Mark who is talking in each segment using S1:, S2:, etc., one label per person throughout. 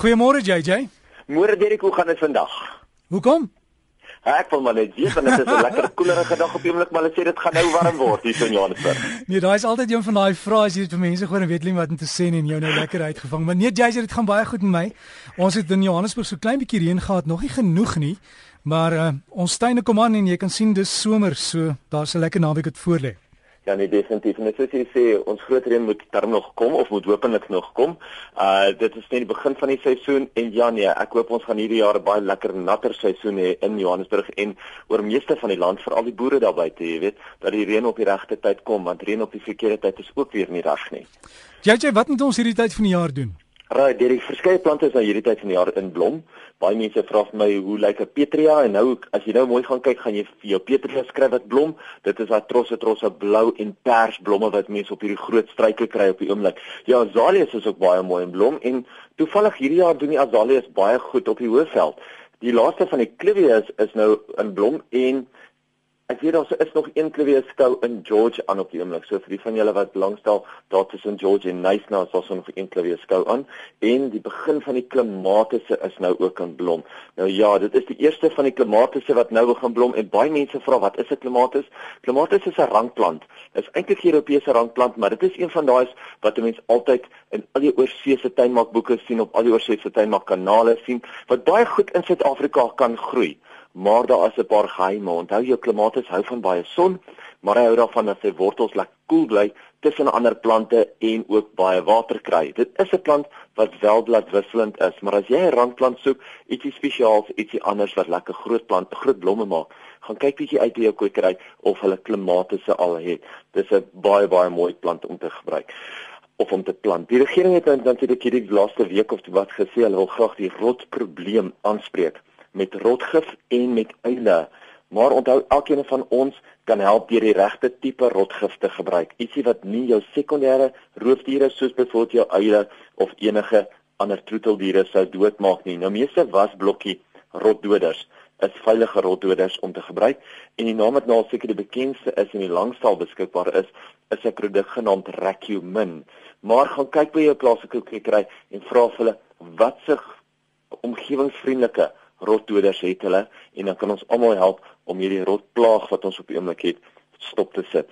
S1: Goeiemôre JJ.
S2: Môre Derek, hoe gaan dit vandag?
S1: Hoekom?
S2: Ja, ek wil maar net weet want dit is 'n lekker koelerige dag op die oomblik, maar hulle sê dit gaan nou warm word hier in Johannesburg.
S1: Nee, daai is altyd een van daai vrae as jy dit vir mense gewoon weet nie wat om te sê nie en jou nou lekker uitgevang. Maar nee, JJ, dit gaan baie goed met my. Ons het in Johannesburg so klein bietjie reën gehad, nog nie genoeg nie. Maar uh, ons tuine kom aan en jy kan sien dis somer, so daar's 'n lekker naweek wat voorlê.
S2: Ja, nee, definitief. En soos jy sê, ons groot reën moet darm nog kom of moet hopelik nog kom. Uh dit is net die begin van die seisoen en ja nee, ek hoop ons gaan hierdie jaar 'n baie lekker natter seisoen hê in Johannesburg en oor meeste van die land, veral die boere daar buite, jy weet, dat die reën op die regte tyd kom, want reën op die verkeerde tyd is ook weer nie reg nie.
S1: JJ, wat moet ons hierdie tyd van die jaar doen?
S2: Raai, die verskeie plante is nou hierdie tyd van die jaar in blom. Baie mense vra vir my hoe lyk 'n petria en nou as jy nou mooi gaan kyk, gaan jy vir jou petria skryf wat blom. Dit is daai trosse trosse blou en pers blomme wat mense op hierdie groot struike kry op die oomblik. Ja, azaleas is ook baie mooi in blom en toevallig hierdie jaar doen die azaleas baie goed op die hoofveld. Die laaste van die clivias is nou in blom en Ek weet daar is nog een klewe skou in George aan op die oomblik. So vir die van julle wat belangstel, daar tussen George en Nysna is daar so nog een klewe skou aan en die begin van die klimatiese is nou ook in blom. Nou ja, dit is die eerste van die klimatiese wat nou begin blom en baie mense vra wat is 'n klimatis? Klimatis is 'n rankplant. Dit is eintlik 'n Europese rankplant, maar dit is een van daai wat 'n mens altyd in al die oorseese tuinmaakboeke sien op al die oorseese tuinmaakkanale sien wat baie goed in Suid-Afrika kan groei maar daar is 'n paar geheime. Onthou jou klimaat hou van baie son, maar hy hou daarvan dat sy wortels lekker koel bly tussen ander plante en ook baie water kry. Dit is 'n plant wat wel bladwisselend is, maar as jy 'n randplant soek, ietsie spesiaals, ietsie anders wat lekker groot plant, groot blomme maak, gaan kyk bietjie uit by jou kwekery of hulle klimatiese al het. Dis 'n baie baie mooi plant om te gebruik of om te plant. Die regering het natuurlik hierdie laaste week of wat gesê hulle wil graag die rotprobleem aanspreek met rotgif en met uile. Maar onthou elkeen van ons kan help deur die regte tipe rotgif te gebruik. Ietsie wat nie jou sekondêre roofdiere soos byvoorbeeld jou uile of enige ander troeteldiere sou doodmaak nie. Nou meeste wasblokkie rotdoders is veilige rotdoders om te gebruik en die naam wat nou seker die bekendste is en die langstal beskikbaar is, is 'n produk genaamd Recumin. Maar gaan kyk by jou plaaslike kwekery en vra vir hulle wat se omgewingsvriendelike rotdoders het hulle en dan kan ons almal help om hierdie rotplaag wat ons op die oomblik het stop te sit.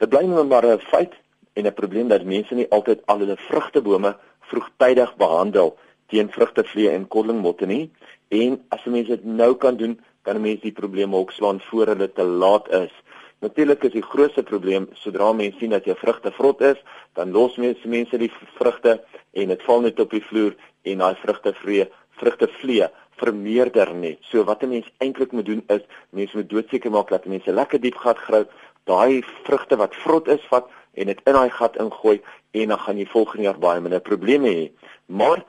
S2: Dit bly nou maar 'n feit en 'n probleem dat mense nie altyd al hulle vrugtebome vroegtydig behandel teen vrugtevlee en kollingmotte nie en as 'n mens dit nou kan doen, kan 'n mens die probleme ook slaan voor hulle te laat is. Natuurlik is die grootste probleem sodra mense sien dat jou vrugte vrot is, dan los mense mense die vrugte en dit val net op die vloer en daai vrugtevlee vrugtevlee vermeerder nie. So wat 'n mens eintlik moet doen is mense moet doodseker maak dat mense lekker diep gat grawe, daai vrugte wat vrot is vat en dit in daai gat ingooi en dan gaan jy volgende jaar baie minder probleme hê. Maar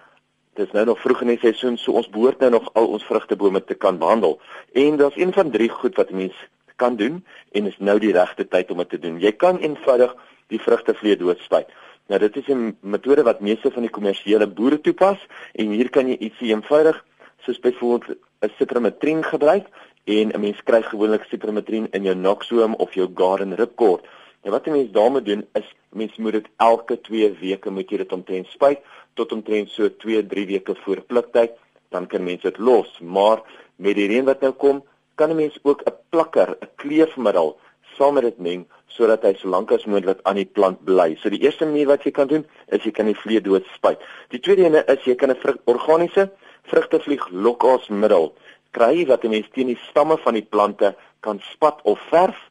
S2: dit is nou nog vroeg in die seisoen, so ons behoort nou nog al ons vrugtebome te kan behandel. En daar's een van drie goed wat 'n mens kan doen en is nou die regte tyd om dit te doen. Jy kan eenvoudig die vrugtevlee doodspuit. Nou dit is 'n metode wat meeste van die kommersiële boere toepas en hier kan jy ietsie eenvoudig soos byvoorbeeld 'n ciprametrien gebruik en 'n mens kry gewoonlik ciprametrien in jou noxoom of jou garden ripcord. Nou wat 'n mens daarmee doen is mens moet dit elke 2 weke moet jy dit omtrent spuit tot omtrent so 2-3 weke voor pluktyd, dan kan mens dit los. Maar met die reën wat nou kom, kan 'n mens ook 'n plakker, 'n kleefmiddel saam met dit meng sodat hy so lank as moontlik aan die plant bly. So die eerste manier wat jy kan doen is jy kan die vlee dood spuit. Die tweede ene is jy kan 'n organiese vrugtevlieg lokasmiddel kry wat 'n mens teen die stamme van die plante kan spat of verf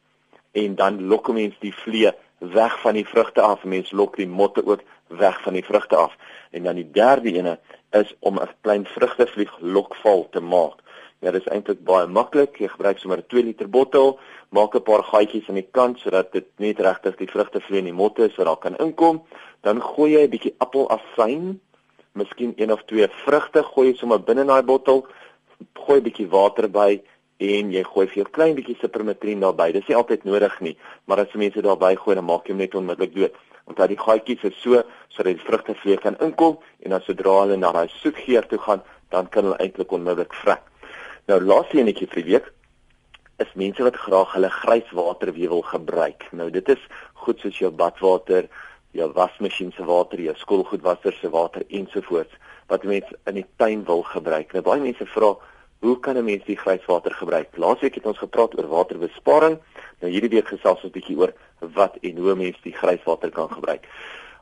S2: en dan lok mens die vlee weg van die vrugte af. Mens lok die motte ook weg van die vrugte af. En dan die derde ene is om 'n klein vrugtevlieg lokval te maak. Ja, dit is eintlik baie maklik. Jy gebruik sommer 'n 2 liter bottel, maak 'n paar gaatjies aan die kant sodat dit net regtig die vrugtevlieg en die motte is wat daar kan inkom. Dan gooi jy 'n bietjie appelasyn miskien een of twee vrugte gooi sommer binne in daai bottel, gooi 'n bietjie water by en jy gooi vir 'n klein bietjie sipermetrien daarbey. Dis nie altyd nodig nie, maar as jy mense daarbey gooi, dan maak jy hom net onmiddellik dood. Want daai gaatjies is so sodat die vrugtevlee kan inkom en dan sodra hulle na daai soetgeur toe gaan, dan kan hulle eintlik onmiddellik vrek. Nou laaste enetjie vir die week is mense wat graag hulle grijswater weer wil gebruik. Nou dit is goed soos jou badwater, jou wasmasjien se water, jou skoolgoedwasser se water ensovoorts. wat mense in die tuin wil gebruik. Nou baie mense vra, hoe kan 'n mens die grijswater gebruik? Laasweek het ons gepraat oor waterbesparing. Nou hierdie week gesels ons 'n bietjie oor wat en hoe mense die grijswater kan gebruik.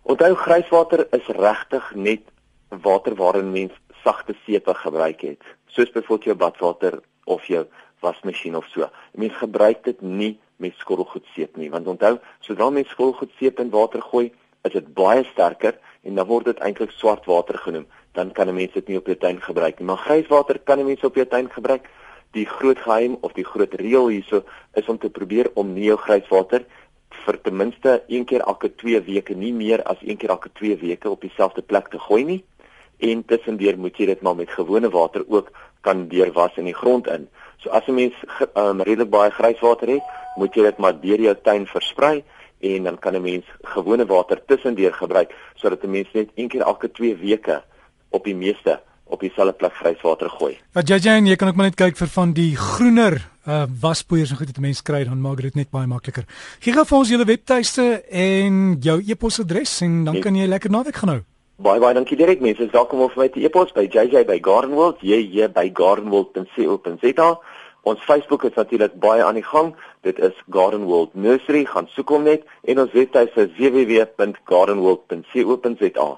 S2: Onthou grijswater is regtig net water waarin mens sagte seepe gebruik het, soos byvoorbeeld jou badwater of jou wasmasjien of so. Mens gebruik dit nie met skottelgoedseep nie, want onthou, sodra mens skottelgoedseep in water gooi, is dit baie sterker en dan word dit eintlik swart water genoem. Dan kan 'n mens dit nie op jou tuin gebruik nie. Maar grijswater kan 'n mens op jou tuin gebruik. Die groot geheim of die groot reël hierso is om te probeer om nie jou grijswater vir ten minste een keer elke 2 weke, nie meer as een keer elke 2 weke op dieselfde plek te gooi nie. En tussendeur moet jy dit maar met gewone water ook kan deurwas in die grond in. So as 'n mens um, redelik baie grijswater het, moet jy dit maar deur jou tuin versprei en dan kan 'n mens gewone water tussendeur gebruik sodat 'n mens net een keer elke 2 weke op die meeste op dieselfde plek grijswater gooi.
S1: Ja JJ, jy kan ook maar net kyk vir van die groener uh waspoeiers en goed wat mense kry dan maak dit net baie makliker. Gee gou vir ons julle webtuiste en jou e-posadres en dan kan jy lekker naweek gaan hou.
S2: Baie baie dankie direk mense. Is welkom om vir my te e-pos by JJ by Gardenwold, jy by gardenwold.co.za. Ons Facebook is natuurlik baie aan die gang. Dit is Garden World Nursery. Gaan soek hom net en ons webwerf is www.gardenworld.co.za.